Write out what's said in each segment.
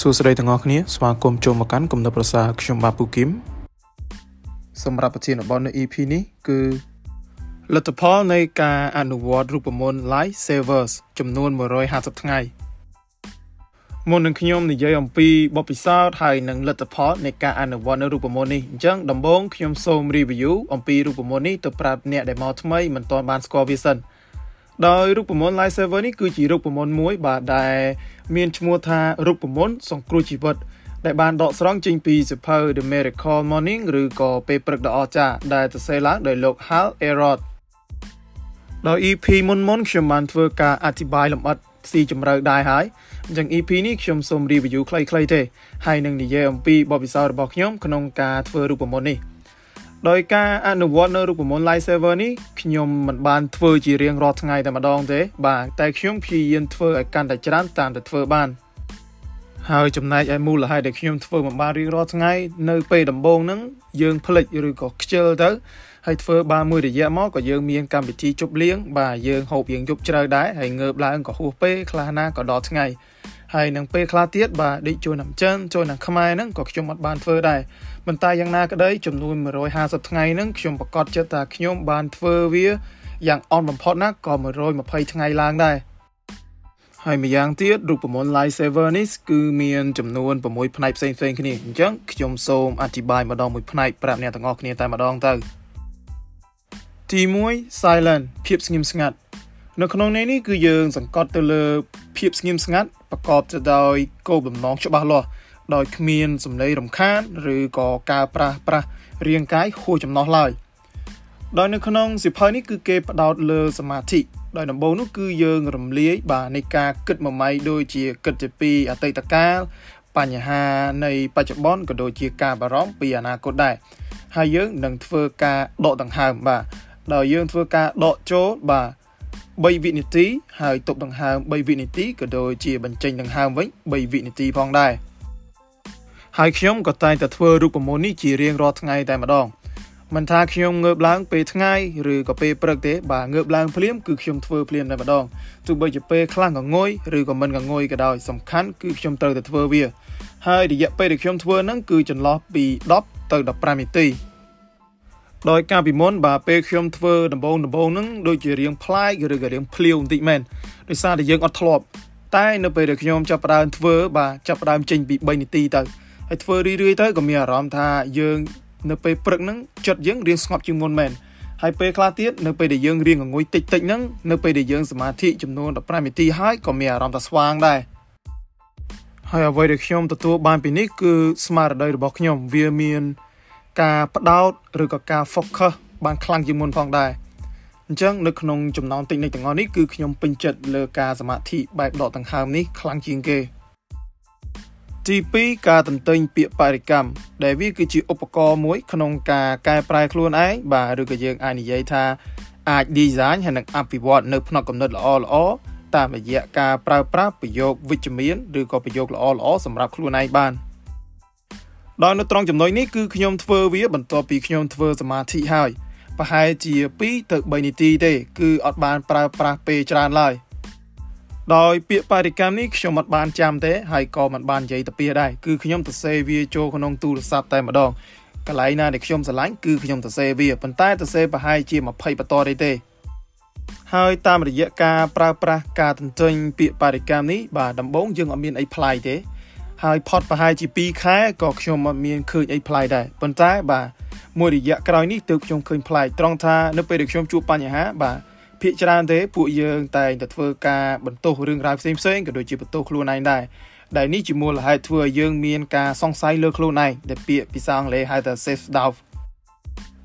សួស្តីទាំងអស់គ្នាស្វាគមន៍ចូលមកកាន់គំនិតប្រសាខ្ញុំបាទពូគឹមសម្រាប់ប្រធានបទនៅ EP នេះគឺលទ្ធផលនៃការអនុវត្តរូបមន្ត Life Savers ចំនួន150ថ្ងៃមុននឹងខ្ញុំនិយាយអំពីបទពិសោធន៍ហើយនិងលទ្ធផលនៃការអនុវត្តនៅរូបមន្តនេះអញ្ចឹងដំបូងខ្ញុំសូម review អំពីរូបមន្តនេះទៅប្រាប់អ្នកដែលមកថ្មីមិនទាន់បានស្គាល់វាសិន ដោយរូបមន្ត Life Saver នេះគឺជារូបមន្តមួយបាទដែលមានឈ្មោះថារូបមន្តសង្គ្រោះជីវិតដែលបានដកស្រង់ចេញពីសៀវភៅ The Miracle Morning ឬក៏ពេលព្រឹកដ៏អស្ចារ្យដែលសរសេរឡើងដោយលោក Hal Elrod ដោយ EP មុនមុនខ្ញុំបានធ្វើការអធិប្បាយលម្អិតស៊ីជម្រៅដែរហើយអញ្ចឹង EP នេះខ្ញុំសូម review ខ្លីៗទេហើយនឹងនិយាយអំពីបទពិសោធន៍របស់ខ្ញុំក្នុងការធ្វើរូបមន្តនេះ ដោយការអនុវត្តនៅរូបមន្ត Live Server នេះខ្ញុំមិនបានធ្វើជារៀងរាល់ថ្ងៃតែម្ដងទេ បាទតែខ្ញុំព្យាយាមធ្វើឲ្យកាន់តែច្រើនតាមតែធ្វើបានហើយចំណែកឯមូលហេតុដែលខ្ញុំធ្វើមិនបានរៀងរាល់ថ្ងៃនៅពេលដំបូងហ្នឹងយើងភ្លេចឬក៏ខ្ជិលទៅហើយធ្វើបានមួយរយៈមកក៏យើងមានកម្មវិធីជប់លៀងបាទយើងហូបយើងយប់ជ្រៅដែរហើយងើបឡើងក៏ហួសពេលខ្លះណាក៏ដល់ថ្ងៃហើយនឹងពេលខ្លះទៀតបាទដេកជួយនឹងចិនជួយនឹងខ្មែរហ្នឹងក៏ខ្ញុំអត់បានធ្វើដែរ ប៉ុន្តែយ៉ាងណាក្តីចំនួន150ថ្ងៃហ្នឹងខ្ញុំប្រកាសចិត្តថាខ្ញុំបានធ្វើវាយ៉ាងអន់បំផុតណាក៏120ថ្ងៃឡើងដែរហើយម្យ៉ាងទៀតរូបមន្ត Live Saver នេះគឺមានចំនួន6ផ្នែកផ្សេងៗគ្នាអញ្ចឹងខ្ញុំសូមអធិប្បាយម្ដងមួយផ្នែកប្រាប់អ្នកទាំងអស់គ្នាតែម្ដងទៅទី1 silent ភាពស្ងៀមស្ងាត់នៅក្នុងនេះនេះគឺយើងសង្កត់ទៅលើភាពស្ងៀមស្ងាត់ប្រកបទៅដោយគោលបំណងច្បាស់លាស់ ដោយគ្មានសម្លេងរំខាន ឬក៏ការប្រាស់ប្រាស់រាងកាយហួសចំណោះឡើយដោយនៅក្នុងសិភៅនេះគឺគេផ្ដោតលើសមាធិដោយដំបូងនោះគឺយើងរំលាយបាទនៃការគិតមួយម៉ៃដូចជាគិតពីអតីតកាលបញ្ហានៃបច្ចុប្បន្នក៏ដូចជាការបារម្ភពីអនាគតដែរហើយយើងនឹងធ្វើការដកដង្ហើមបាទដោយយើងធ្វើការដកចូលបាទ3វិនាទី ហើយទប់ដង្ហើម3វិនាទីក៏ដូចជាបញ្ចេញដង្ហើមវិញ3វិនាទីផងដែរ ហើយខ្ញុំក៏តែងតែធ្វើរូបមន្តនេះជារៀងរាល់ថ្ងៃតែម្ដងមិនថាខ្ញុំងើបឡើងពេលថ្ងៃឬក៏ពេលព្រឹកទេបាទងើបឡើងភ្លាមគឺខ្ញុំធ្វើភ្លាមតែម្ដងទោះបីជាពេលខ្លះងងុយឬក៏មិនកងុយក៏ដោយសំខាន់គឺខ្ញុំត្រូវតែធ្វើវាហើយរយៈពេលដែលខ្ញុំធ្វើហ្នឹងគឺចន្លោះពី10ទៅ15នាទីដោយការពីមុនបាទពេលខ្ញុំធ្វើដំបូងដំបូងហ្នឹងដូចជារៀងប្លែកឬក៏រៀងភ្លាវបន្តិចមែនដោយសារតែយើងអត់ធ្លាប់តែនៅពេលដែលខ្ញុំចាប់ផ្ដើមធ្វើបាទចាប់ផ្ដើមចេញពី3នាទីទៅ ហើយធ្វើរឿយៗទៅក៏មានអារម្មណ៍ថាយើងនៅពេលព្រឹកហ្នឹងចិត្តយើងរៀងស្ងប់ជាងមុនមែនហើយពេលខ្លះទៀតនៅពេលដែលយើងរៀងងងុយតិចតិចហ្នឹងនៅពេលដែលយើងសមាធិចំនួន15នាទីហើយក៏មានអារម្មណ៍ថាស្វាងដែរហើយអ្វីដែលខ្ញុំទទួលបានពីនេះគឺស្មារតីរបស់ខ្ញុំវាមានការផ្ដោតឬក៏ការ focus បានខ្លាំងជាងមុនផងដែរអញ្ចឹងនៅក្នុងចំណោមតិចនិចទាំងអស់នេះគឺខ្ញុំពេញចិត្តលើការសមាធិបែបដកដង្ហើមនេះខ្លាំងជាងគេ ទី2ការតន្ទិញពាក្យបរិកម្មដែលវាគឺជាឧបករណ៍មួយ ក្នុងការកែប្រែខ្លួនឯងបាទឬក៏យើងអាចនិយាយថាអាច design ហើយនឹងអភិវឌ្ឍនៅផ្នែកកំណត់ល្អល្អតាមរយៈការប្រើប្រាស់ប្រយោគវិជ្ជមានឬក៏ប្រយោគល្អល្អសម្រាប់ខ្លួនឯងបានដោយនៅត្រង់ចំណុចនេះគឺខ្ញុំធ្វើវាបន្ទាប់ពីខ្ញុំធ្វើសមាធិហើយប្រហែលជា2ទៅ3នាទីទេ គឺអត់បានប្រើប្រាស់ពេលច្រើនឡើយ ដោយពាក្យបរិកម្មនេះខ្ញុំអត់បានចាំទេហើយក៏មិនបាននិយាយទៅពីដែរគឺខ្ញុំទៅសេវាចូលក្នុងទូរស័ព្ទតែម្ដងកន្លែងណាដែលខ្ញុំស្រឡាញ់គឺខ្ញុំទៅសេវាប៉ុន្តែទៅសេប្រហែលជា20បន្តទេទេហើយតាមរយៈការប្រើប្រាស់ការទន្ទិញពាក្យបរិកម្មនេះបាទដំបូងយើងអត់មានអីប្លែកទេ ហើយផុតប្រហែលជា2ខែក៏ខ្ញុំអត់មានឃើញអីប្លែកដែរប៉ុន្តែបាទមួយរយៈក្រោយនេះទើបខ្ញុំឃើញប្លែកត្រង់ថានៅពេលដែលខ្ញុំជួបបញ្ហាបាទ ភាកច្រើនទេពួកយើងតែងតែធ្វើការបន្ទោសរឿងរ៉ាវផ្សេងផ្សេងក៏ដូចជាបន្ទោសខ្លួនឯងដែរដែលនេះជាមូលហេតុធ្វើឲ្យយើងមានការសង្ស័យលើខ្លួនឯងដែលពាក្យភាសាអង់គ្លេសហៅថា self doubt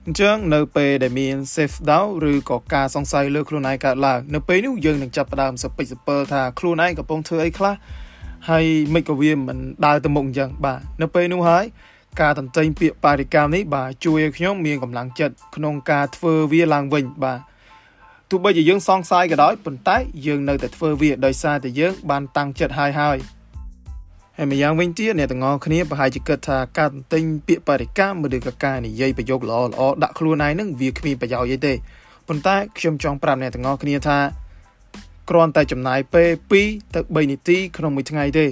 អញ្ចឹងនៅពេលដែលមាន self doubt ឬក៏ការសង្ស័យលើខ្លួនឯងកើតឡើងនៅពេលនោះយើងនឹងចាប់ផ្ដើមសពេចសពិលថាខ្លួនឯងកំពុងធ្វើអីខ្លះហើយមិនក៏វាមិនដើរទៅមុខអញ្ចឹងបាទនៅពេលនោះហើយការតន្ទិញពាក្យបរិកម្មនេះបាទជួយឲ្យខ្ញុំមានកម្លាំងចិត្តក្នុងការធ្វើវាឡើងវិញបាទ ទោះបីជាយើងសង្ស័យក៏ដោយប៉ុន្តែយើងនៅតែធ្វើវាដោយសារតែយើងបានតាំងចិត្តហើយហើយហើយម្យ៉ាងវិញទៀតអ្នកទាំងអស់គ្នាប្រហែលជាគិតថាការទិញពាក្យបរិកម្មឬក៏ការនិយាយប្រយោគល្អល្អដាក់ខ្លួនឯងនឹងវាគ្មានប្រយោជន៍អីទេប៉ុន្តែខ្ញុំចង់ប្រាប់អ្នកទាំងអស់គ្នាថាគ្រាន់តែចំណាយពេល2ទៅ3នាទីក្នុងមួយថ្ងៃទេ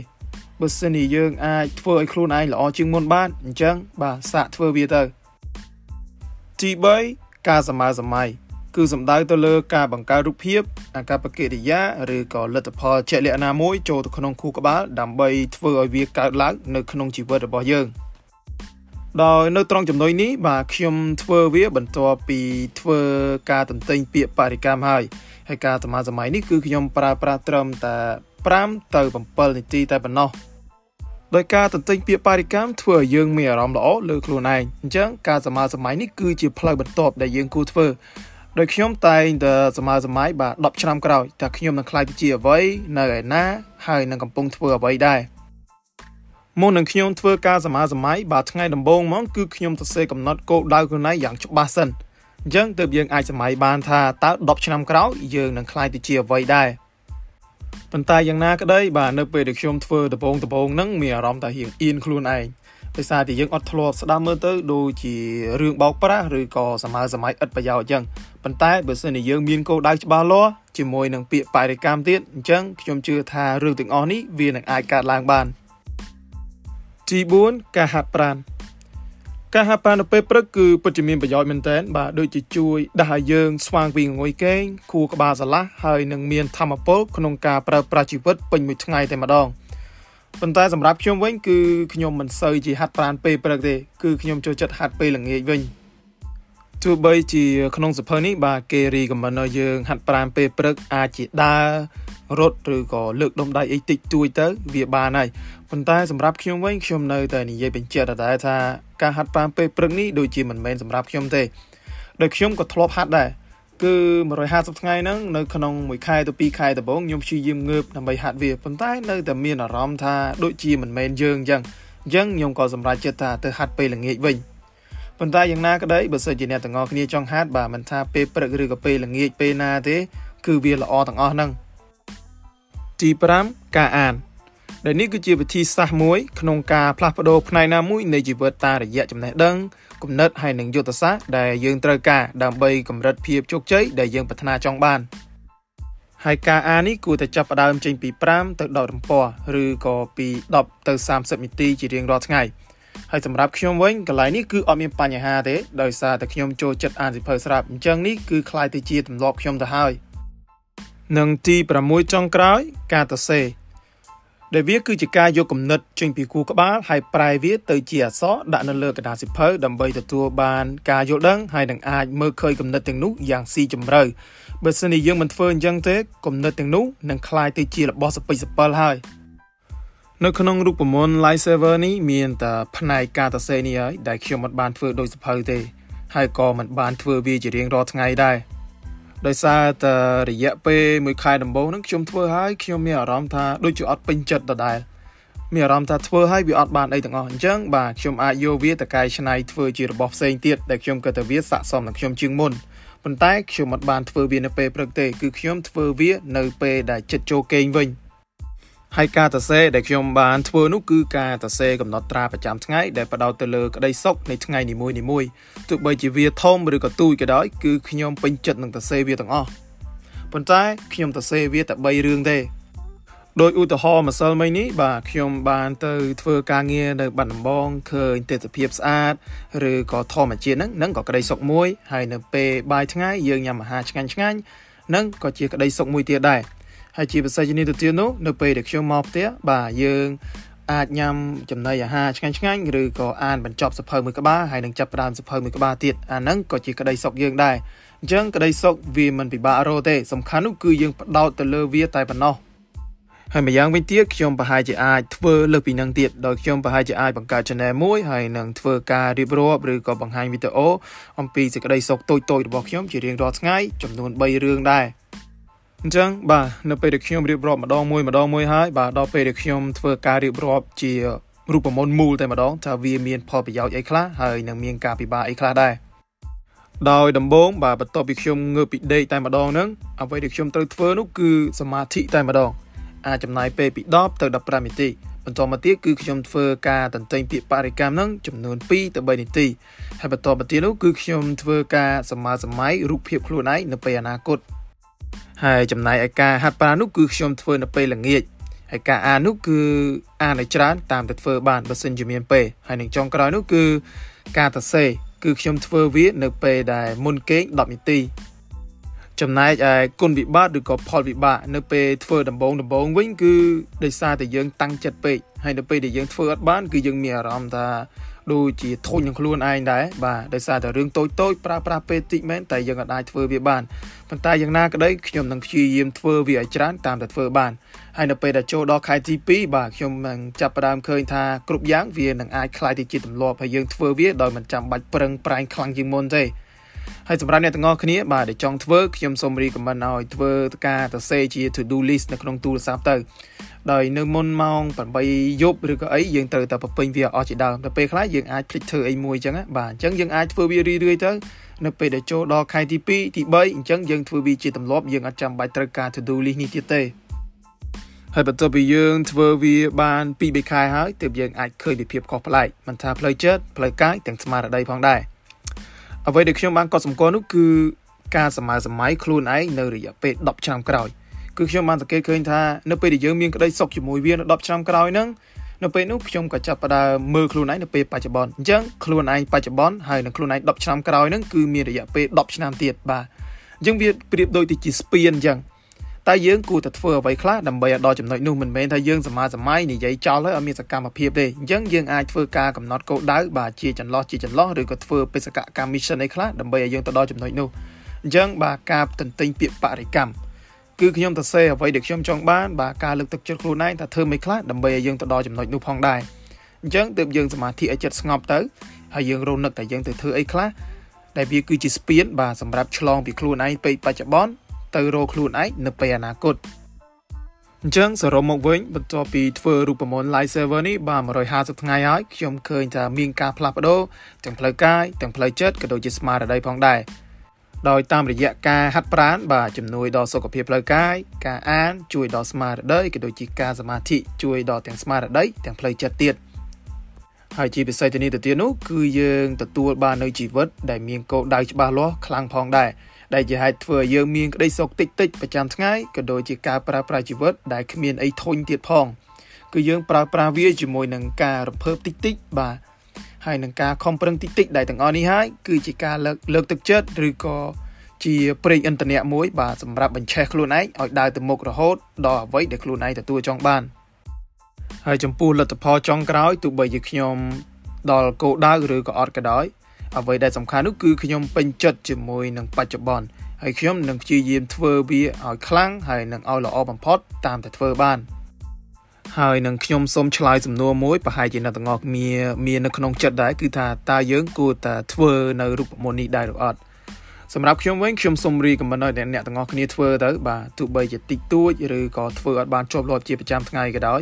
បើសិនជាយើងអាចធ្វើឲ្យខ្លួនឯងល្អជាងមុនបានអញ្ចឹងបាទសាកធ្វើវាទៅទី3ការសម័យសម័យ គឺសំដៅទៅលើការបង្កើតរូបភាពអាកប្បកិរិយាឬក៏លទ្ធផលជាក់លាក់ណាមួយចូលទៅក្នុងខួរក្បាលដើម្បីធ្វើឲ្យវាកើតឡើងនៅក្នុងជីវិតរបស់យើងដោយនៅត្រង់ចំណុចនេះបាទខ្ញុំធ្វើវាបន្ទាប់ពីធ្វើការតន្ទិញពាក្យបរិកម្មហើយហើយការសមាសម័យនេះគឺខ្ញុំប្រើប្រាស់ត្រឹមតែ5ទៅ7នាទីតែប៉ុណ្ណោះដោយការតន្ទិញពាក្យបរិកម្មធ្វើឲ្យយើងមានអារម្មណ៍ល្អលើខ្លួនឯងអញ្ចឹងការសមាសម័យនេះគឺជាផ្លូវបន្ទាប់ដែលយើងគួរធ្វើ ដោយខ្ញុំតែងតែសមាសម័យបាទ10ឆ្នាំក្រោយតែខ្ញុំនឹងខ្លាចទៅជាអ្វីនៅឯណាហើយនឹងកំពុងធ្វើអ្វីដែរមុននឹងខ្ញុំធ្វើការសមាសម័យបាទថ្ងៃដំបូងហ្មងគឺខ្ញុំសរសេរកំណត់គោលដៅខ្លួនឯងយ៉ាងច្បាស់សិនអញ្ចឹងទើបយើងអាចសម័យបានថាតើ10ឆ្នាំក្រោយយើងនឹងខ្លាចទៅជាអ្វីដែរប៉ុន្តែយ៉ាងណាក្តីបាទនៅពេលដែលខ្ញុំធ្វើដំបូងដំបូងហ្នឹងមានអារម្មណ៍ថារៀងអៀនខ្លួនឯងដោយសារតែយើងអត់ធ្លាប់ស្ដាប់មើលទៅដូចជារឿងបោកប្រាស់ឬក៏សម័យសម័យឥតប្រយោជន៍អញ្ចឹង ប៉ុន្តែបើសិនជាយើងមានគោលដៅច្បាស់លាស់ជាមួយនឹងពាក្យបរិកម្មទៀតអញ្ចឹងខ្ញុំជឿថារឿងទាំងអស់នេះវានឹងអាចកើតឡើងបានទី4ការហាត់ប្រាណការហាត់ប្រាណនៅពេលព្រឹកគឺពិតជាមានប្រយោជន៍មែនទែនបាទដូចជាជួយដាស់ឲ្យយើងស្វាងពីងងុយគេងខួរក្បាលស្រឡះហើយនឹងមានធម៌ពលក្នុងការប្រើប្រាស់ជីវិតពេញមួយថ្ងៃតែម្ដងប៉ុន្តែសម្រាប់ខ្ញុំវិញគឺខ្ញុំមិនសូវជាហាត់ប្រាណពេលព្រឹកទេគឺខ្ញុំចូលចិត្តហាត់ពេលល្ងាចវិញ ទោះបីជាក្នុងសភៅនេះបាទគេរីកមិនឲ្យយើងហាត់ប្រាណពេលព្រឹកអាចជាដើររត់ឬក៏លើកដុំដៃអីតិចតួចទៅវាបានហើយប៉ុន្តែសម្រាប់ខ្ញុំវិញខ្ញុំនៅតែនិយាយបញ្ជាក់ដដែលថាការហាត់ប្រាណពេលព្រឹកនេះដូចជាមិនមែនសម្រាប់ខ្ញុំទេដោយខ្ញុំក៏ធ្លាប់ហាត់ដែរគឺ150ថ្ងៃហ្នឹងនៅក្នុងមួយខែទៅ2ខែដំបូងខ្ញុំព្យាយាមងើបដើម្បីហាត់វាប៉ុន្តែនៅតែមានអារម្មណ៍ថាដូចជាមិនមែនយើងអញ្ចឹងអញ្ចឹងខ្ញុំក៏សម្រេចចិត្តថាទៅហាត់ពេលល្ងាចវិញ ប៉ុន្តែយ៉ាងណាក្តីបើសិនជាអ្នកទាំងអស់គ្នាចង់ហាត់បាទមិនថាពេលព្រឹកឬក៏ពេលល្ងាចពេលណាទេគឺវាល្អទាំងអស់ហ្នឹងទី5ការអានដែលនេះគឺជាវិធីសាស្ត្រមួយក្នុងការផ្លាស់ប្ដូរផ្នែកណាមួយនៃជីវិតតាមរយៈចំណេះដឹងគំនិតហើយនិងយុទ្ធសាស្ត្រដែលយើងត្រូវការដើម្បីកម្រិតភាពជោគជ័យដែលយើងប្រាថ្នាចង់បានហើយការអាននេះគួរតែចាប់ផ្ដើមចេញពី5ទៅ10ទំព័រឬក៏ពី10ទៅ30នាទីជារៀងរាល់ថ្ងៃ ហើយសម្រាប់ខ្ញុំវិញកន្លែងនេះគឺអត់មានបញ្ហាទេដោយសារតែខ្ញុំចូលចិត្តអានសៀវភៅស្រាប់អញ្ចឹងនេះគឺคล้ายទៅជាទម្លាប់ខ្ញុំទៅហើយនិងទី6ចុងក្រោយការទៅសេដែលវាគឺជាការយកគំនិតចេញពីគូក្បាលហើយប្រែវាទៅជាអក្សរដាក់នៅលើกระดาษសៀវភៅដើម្បីទទួលបានការយល់ដឹងហើយនឹងអាចមើលឃើញគំនិតទាំងនោះយ៉ាងស៊ីជម្រៅបើសិនជាយើងមិនធ្វើអញ្ចឹងទេគំនិតទាំងនោះនឹងคล้ายទៅជារបស់សពិចសពិលហើយ នៅក្នុងរូបមន្ត Lightsaber នេះមានតែផ្នែកការសរសេរនេះហើយដែលខ្ញុំមិនបានធ្វើដោយសភៅទេ ហើយក៏មិនបានធ្វើវាជារៀងរាល់ថ្ងៃដែរដោយសារតែរយៈពេលមួយខែដំបូងហ្នឹងខ្ញុំធ្វើហើយខ្ញុំមានអារម្មណ៍ថាដូចជាអត់ពេញចិត្តដដែលមានអារម្មណ៍ថាធ្វើហើយវាអត់បានអីទាំងអស់អញ្ចឹងបាទខ្ញុំអាចយកវាទៅកែច្នៃធ្វើជារបស់ផ្សេងទៀតដែលខ្ញុំគិតថាវាស័ក្តិសមនឹងខ្ញុំជាងមុនប៉ុន្តែខ្ញុំមិនបានធ្វើវានៅពេលព្រឹកទេគឺខ្ញុំធ្វើវានៅពេលដែលចិត្តចូលគេងវិញ។ ហើយការសរសេរដែលខ្ញុំបានធ្វើនោះគឺការសរសេរកំណត់ត្រាប្រចាំថ្ងៃដែលផ្ដោតទៅលើក្តីសុខនៃថ្ងៃនីមួយៗទោះបីជាវាធំឬក៏ទូចក៏ដោយគឺខ្ញុំពេញចិត្តនឹងសរសេរវាទាំងអស់ប៉ុន្តែខ្ញុំសរសេរវាតែ3រឿងទេដោយឧទាហរណ៍ម្សិលមិញនេះបាទខ្ញុំបានទៅធ្វើការងារនៅបាត់ដំបងឃើញទេសភាពស្អាតឬក៏ធម្មជាតិហ្នឹងនឹងក៏ក្តីសុខមួយហើយនៅពេលបាយថ្ងៃយើងញ៉ាំអាហារឆ្ងាញ់ឆ្ងាញ់នឹងក៏ជាក្តីសុខមួយទៀតដែរ ហើយជាពិសេសជានេះទៅទៀតនោះនៅពេលដែលខ្ញុំមកផ្ទះបាទយើងអាចញ៉ាំចំណីអាហារឆ្ងាញ់ឆ្ងាញ់ឬក៏អានបញ្ចប់សភៅមួយក្បាលហើយនឹងចាប់ផ្ដើមសភៅមួយក្បាលទៀតអាហ្នឹងក៏ជាក្តីសុខយើងដែរអញ្ចឹងក្តីសុខវាមិនពិបាករកទេសំខាន់នោះគឺយើងផ្ដោតទៅលើវាតែប៉ុណ្ណោះហើយម្យ៉ាងវិញទៀតខ្ញុំប្រហែលជាអាចធ្វើលើសពីនឹងទៀតដោយខ្ញុំប្រហែលជាអាចបង្កើត channel មួយហើយនឹងធ្វើការរៀបរាប់ឬក៏បង្ហាញវីដេអូអំពីសេចក្តីសុខតូចៗរបស់ខ្ញុំជារៀងរាល់ថ្ងៃចំនួន3រឿងដែរ អញ្ចឹងបាទនៅពេលដែលខ្ញុំរៀបរាប់ម្ដងមួយម្ដងមួយហើយបាទដល់ពេលដែលខ្ញុំធ្វើការរៀបរាប់ជារូបមន្តមូលតែម្ដងថាវាមានផលប្រយោជន៍អីខ្លះហើយនឹងមានការពិបាកអីខ្លះដែរដោយដំបូងបាទបន្ទាប់ពីខ្ញុំងើបពីដេកតែម្ដងហ្នឹងអ្វីដែលខ្ញុំត្រូវធ្វើនោះគឺសមាធិតែម្ដងអាចចំណាយពេលពី10ទៅ15នាទីបន្តមកទៀតគឺខ្ញុំធ្វើការតន្ទិញពាក្យបរិកម្មហ្នឹងចំនួន2ទៅ3នាទីហើយបន្តមកទៀតនោះគឺខ្ញុំធ្វើការសមាសម័យរូបភាពខ្លួនឯងនៅពេលអនាគត ហើយចំណែកឯការហាត់ប្រាណនោះគឺខ្ញុំធ្វើនៅពេលល្ងាចហើយការអាននោះគឺអានឲ្យច្រើនតាមតែធ្វើបានបើសិនជាមានពេលហើយនឹងចុងក្រោយនោះគឺការសរសេរគឺខ្ញុំធ្វើវានៅពេលដែលមុនគេង10នាទីចំណែកឯគុណវិបត្តិឬក៏ផលវិបាកនៅពេលធ្វើដំបងដំបងវិញគឺដោយសារតែយើងតាំងចិត្តពេកហើយនៅពេលដែលយើងធ្វើអត់បានគឺយើងមានអារម្មណ៍ថា ដូចជាធុញនឹងខ្លួនឯងដែរបាទដោយសារតែរឿងតូចតូចប្រើប្រាស់ពេលតិចមែនតែយើងអាចធ្វើវាបានប៉ុន្តែយ៉ាងណាក្តីខ្ញុំនឹងព្យាយាមធ្វើវាឲ្យច្រើនតាមតែធ្វើបានហើយនៅពេលដែលចូលដល់ខែទី2បាទខ្ញុំនឹងចាប់ផ្ដើមឃើញថាគ្រប់យ៉ាងវានឹងអាចคล้ายទៅជាទម្លាប់ហើយយើងធ្វើវាដោយមិនចាំបាច់ប្រឹងប្រែងខ្លាំងជាងមុនទេហើយសម្រាប់អ្នកទាំងអស់គ្នាបាទដែលចង់ធ្វើខ្ញុំសូមរីកមិនឲ្យធ្វើការសរសេរជា to do list នៅក្នុងទូរស័ព្ទទៅ ដោយនៅមុនម៉ោង8យប់ឬក៏អីយើងត្រូវតែបំពេញវាអស់ជាដើមតែពេលខ្លះយើងអាចភ្លេចធ្វើអីមួយអញ្ចឹងបាទអញ្ចឹងយើងអាចធ្វើវារឿយៗទៅនៅពេលដែលចូលដល់ខែទី2ទី3អញ្ចឹងយើងធ្វើវាជាទម្លាប់យើងអត់ចាំបាច់ត្រូវការ to do list នេះទៀតទេហើយបន្ទាប់ពីយើងធ្វើវាបាន2 3ខែហើយទើបយើងអាចឃើញពីភាពខុសប្លែកមិនថាផ្លូវចិត្តផ្លូវកាយទាំងស្មារតីផងដែរអ្វីដែលខ្ញុំបានកត់សម្គាល់នោះគឺការសម័យសម័យខ្លួនឯងនៅរយៈពេល10ឆ្នាំក្រោយ គឺខ្ញុំបានសង្កេតឃើញថានៅពេលដែលយើងមានក្តីសុខជាមួយវានៅ10ឆ្នាំក្រោយហ្នឹងនៅពេលនោះខ្ញុំក៏ចាប់ផ្ដើមមើលខ្លួនឯងនៅពេលបច្ចុប្បន្នអញ្ចឹងខ្លួនឯងបច្ចុប្បន្នហើយនឹងខ្លួនឯង10ឆ្នាំក្រោយហ្នឹងគឺមានរយៈពេល10ឆ្នាំទៀតបាទអញ្ចឹងវាប្រៀបដូចទៅជាស្ពានអញ្ចឹងតែយើងគួរតែធ្វើអ្វីខ្លះដើម្បីឲ្យដល់ចំណុចនោះមិនមែនថាយើងសមាសម័យនិយាយចោលហើយអត់មានសកម្មភាពទេអញ្ចឹងយើងអាចធ្វើការកំណត់គោលដៅបាទជាចន្លោះជាចន្លោះឬក៏ធ្វើបេសកកម្ម mission អីខ្លះដើម្បីឲ្យយើងទៅដល់ចំណុចនោះអញ្ចឹងបាទការទន្ទិញពាក្យបរិកម្ម គឺខ្ញុំទៅសេអ្វីដែលខ្ញុំចង់បានបាទការលើកទឹកចិត្តខ្លួនឯងថាធ្វើមិនខ្លះដើម្បីឲ្យយើងទៅដល់ចំណុចនោះផងដែរអញ្ចឹងទើបយើងសមាធិឲ្យចិត្តស្ងប់ទៅហើយយើងរនឹកតែយើងទៅធ្វើអីខ្លះដែលវាគឺជាស្ពានបាទសម្រាប់ឆ្លងពីខ្លួនឯងទៅបច្ចុប្បន្នទៅរកខ្លួនឯងនៅពេលអនាគតអញ្ចឹងសរុបមកវិញបន្ទាប់ពីធ្វើរូបមន្ត live server នេះបាទ150ថ្ងៃហើយខ្ញុំឃើញថាមានការផ្លាស់ប្ដូរទាំងផ្លូវកាយទាំងផ្លូវចិត្តក៏ដូចជាស្មារតីផងដែរ ដោយតាមរយៈការហាត់ប្រាណបាទជំនួយដល់សុខភាពផ្លូវកាយការអាន ជួយដល់ស្មារតីក៏ដូចជាការសមាធិជួយដល់ទាំងស្មារតីទាំងផ្លូវចិត្តទៀតហើយជាពិសេសទៅនេះទៅទៀតនោះគឺយើងទទួលបាននៅជីវិត ដែលមានគោលដៅច្បាស់លាស់ខ្លាំងផងដែរដែលជាហេតុធ្វើឲ្យយើងមានក្តីសុខតិចតិចប្រចាំថ្ងៃក៏ដូចជាការប្រើប្រាស់ជីវិតដែលគ្មានអីធុញទៀតផង គឺយើងប្រើប្រាស់វាជាមួយនឹងការរំភើបតិចតិចបាទ ហើយនឹងការខំប្រឹងតិចតិចដែលទាំងអស់នេះហើយគឺជាការលើកលើកទឹកចិត្តឬក៏ជាប្រេងឥន្ធនៈមួយបាទសម្រាប់បញ្ឆេះខ្លួនឯងឲ្យដើរទៅមុខរហូតដល់អ្វីដែលខ្លួនឯងទទួលចង់បានហើយចំពោះលទ្ធផលចុងក្រោយទោះបីជាខ្ញុំដល់គោលដៅឬក៏អត់ក៏ដោយអ្វីដែលសំខាន់នោះគឺខ្ញុំពេញចិត្តជាមួយនឹងបច្ចុប្បន្នហើយខ្ញុំនឹងព្យាយាមធ្វើវាឲ្យខ្លាំងហើយនឹងឲ្យល្អបំផុតតាមតែធ្វើបាន ហើយនឹងខ្ញុំសូមឆ្លើយសំណួរមួយប្រហែលជាអ្នកទាំងអស់គ្នាមាននៅក្នុងចិត្តដែរគឺថាតើយើងគួរតែធ្វើនៅរូបមន្តនេះដែរឬអត់សម្រាប់ខ្ញុំវិញខ្ញុំសូមរីកមិនឲ្យអ្នកទាំងអស់គ្នាធ្វើទៅបាទទោះបីជាតិចតួចឬក៏ធ្វើអត់បានជាប់លាប់ជាប្រចាំថ្ងៃក៏ដោយ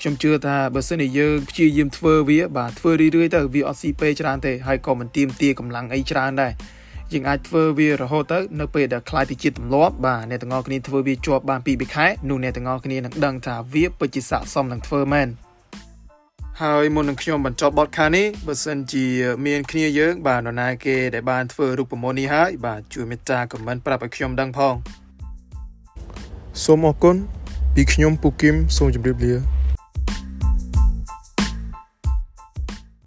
ខ្ញុំជឿថាបើសិនជាយើងព្យាយាមធ្វើវាបាទធ្វើរឿយៗទៅវាអត់ស៊ីពេលច្រើនទេហើយក៏មិនទៀមទាកម្លាំងអីច្រើនដែរ យើងអាចធ្វើវារហូតទៅនៅពេលដែលខ្លាយទៅជាទម្លាប់បាទអ្នកទាំងអស់គ្នាធ្វើវាជាប់បាន2 3ខែនោះអ្នកទាំងអស់គ្នានឹងដឹងថាវាពិតជាស័ក្តិសមនឹងធ្វើមែនហើយមុននឹងខ្ញុំបញ្ចប់បទខានេះបើសិនជាមានគ្នាយើង បាទនរណាគេដែលបានធ្វើរូបមន្តនេះហើយបាទជួយមេត្តាខមមិនប្រាប់ឲ្យខ្ញុំដឹងផងសូមអរគុណពីខ្ញុំពូគឹមសូមជម្រាបលា